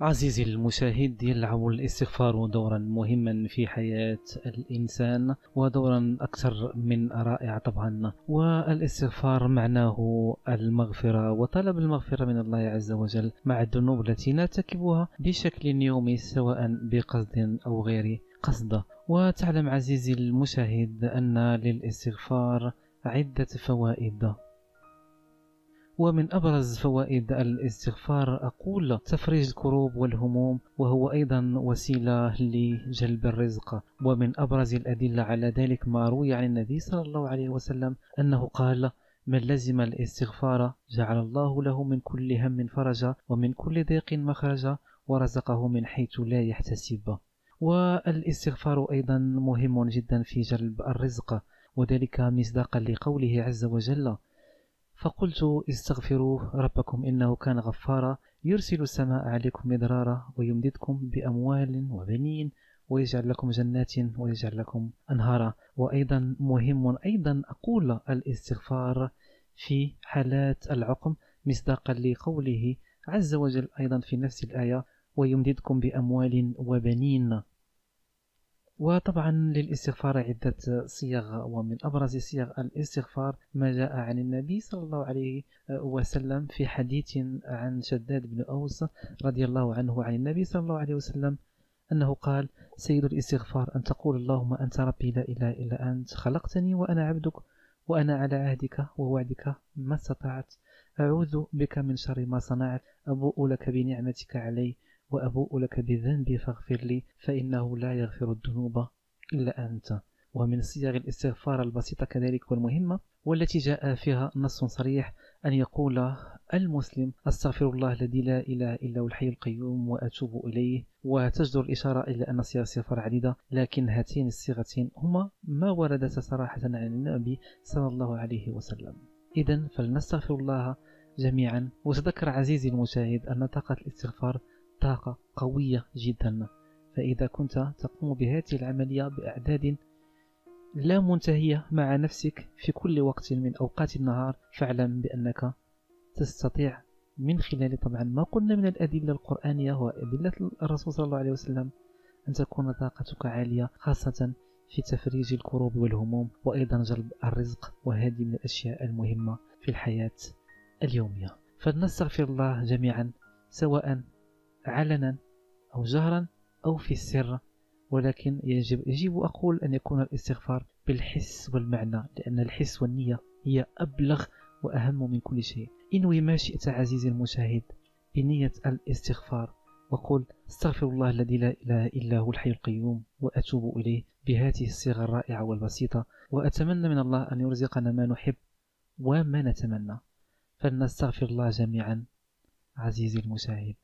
عزيزي المشاهد يلعب الاستغفار دورا مهما في حياة الإنسان ودورا أكثر من رائع طبعا. والاستغفار معناه المغفرة وطلب المغفرة من الله عز وجل مع الذنوب التي نرتكبها بشكل يومي سواء بقصد أو غير قصد. وتعلم عزيزي المشاهد أن للاستغفار عدة فوائد. ومن أبرز فوائد الاستغفار أقول تفريج الكروب والهموم وهو أيضا وسيلة لجلب الرزق. ومن أبرز الأدلة على ذلك ما روي عن النبي صلى الله عليه وسلم أنه قال من لزم الاستغفار جعل الله له من كل هم فرجا ومن كل ضيق مخرجا ورزقه من حيث لا يحتسب. والاستغفار أيضا مهم جدا في جلب الرزق وذلك مصداقا لقوله عز وجل فقلت استغفروا ربكم إنه كان غفارا يرسل السماء عليكم مدرارا ويمددكم بأموال وبنين ويجعل لكم جنات ويجعل لكم أنهارا. وأيضا مهم أيضا أقول الاستغفار في حالات العقم مصداقا لقوله عز وجل أيضا في نفس الآية ويمددكم بأموال وبنين. وطبعا للاستغفار عدة صيغ ومن أبرز صيغ الاستغفار ما جاء عن النبي صلى الله عليه وسلم في حديث عن شداد بن أوس رضي الله عنه عن النبي صلى الله عليه وسلم أنه قال سيد الاستغفار أن تقول اللهم أنت ربي لا إله إلا أنت خلقتني وأنا عبدك وأنا على عهدك ووعدك ما استطعت أعوذ بك من شر ما صنعت أبوء لك بنعمتك علي وأبوء لك بذنبي فاغفر لي فإنه لا يغفر الذنوب إلا أنت. ومن صيغ الاستغفار البسيطة كذلك والمهمة والتي جاء فيها نص صريح أن يقول المسلم أستغفر الله الذي لا إله إلا هو الحي القيوم وأتوب إليه. وتجدر الإشارة إلى أن صيغ الاستغفار عديدة لكن هاتين الصيغتين هما ما وردتا صراحة عن النبي صلى الله عليه وسلم. إذا فلنستغفر الله جميعا. وتذكر عزيزي المشاهد أن طاقة الاستغفار طاقة قوية جدا. فإذا كنت تقوم بهذه العملية بأعداد لا منتهية مع نفسك في كل وقت من أوقات النهار فاعلم بأنك تستطيع من خلال طبعا ما قلنا من الأدلة القرآنية وأدلة الرسول صلى الله عليه وسلم أن تكون طاقتك عالية خاصة في تفريج الكروب والهموم وأيضا جلب الرزق وهذه من الأشياء المهمة في الحياة اليومية. فلنستغفر الله جميعا سواء علنا أو جهرا أو في السر ولكن يجب, يجب أقول أن يكون الاستغفار بالحس والمعنى لأن الحس والنية هي أبلغ وأهم من كل شيء. إنوي ما شئت عزيزي المشاهد بنية الاستغفار وقل استغفر الله الذي لا إله إلا هو الحي القيوم وأتوب إليه بهذه الصيغة الرائعة والبسيطة وأتمنى من الله أن يرزقنا ما نحب وما نتمنى. فلنستغفر الله جميعا عزيزي المشاهد.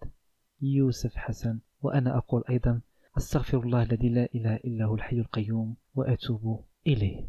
يوسف حسن وأنا أقول أيضا أستغفر الله الذي لا إله إلا هو الحي القيوم وأتوب إليه.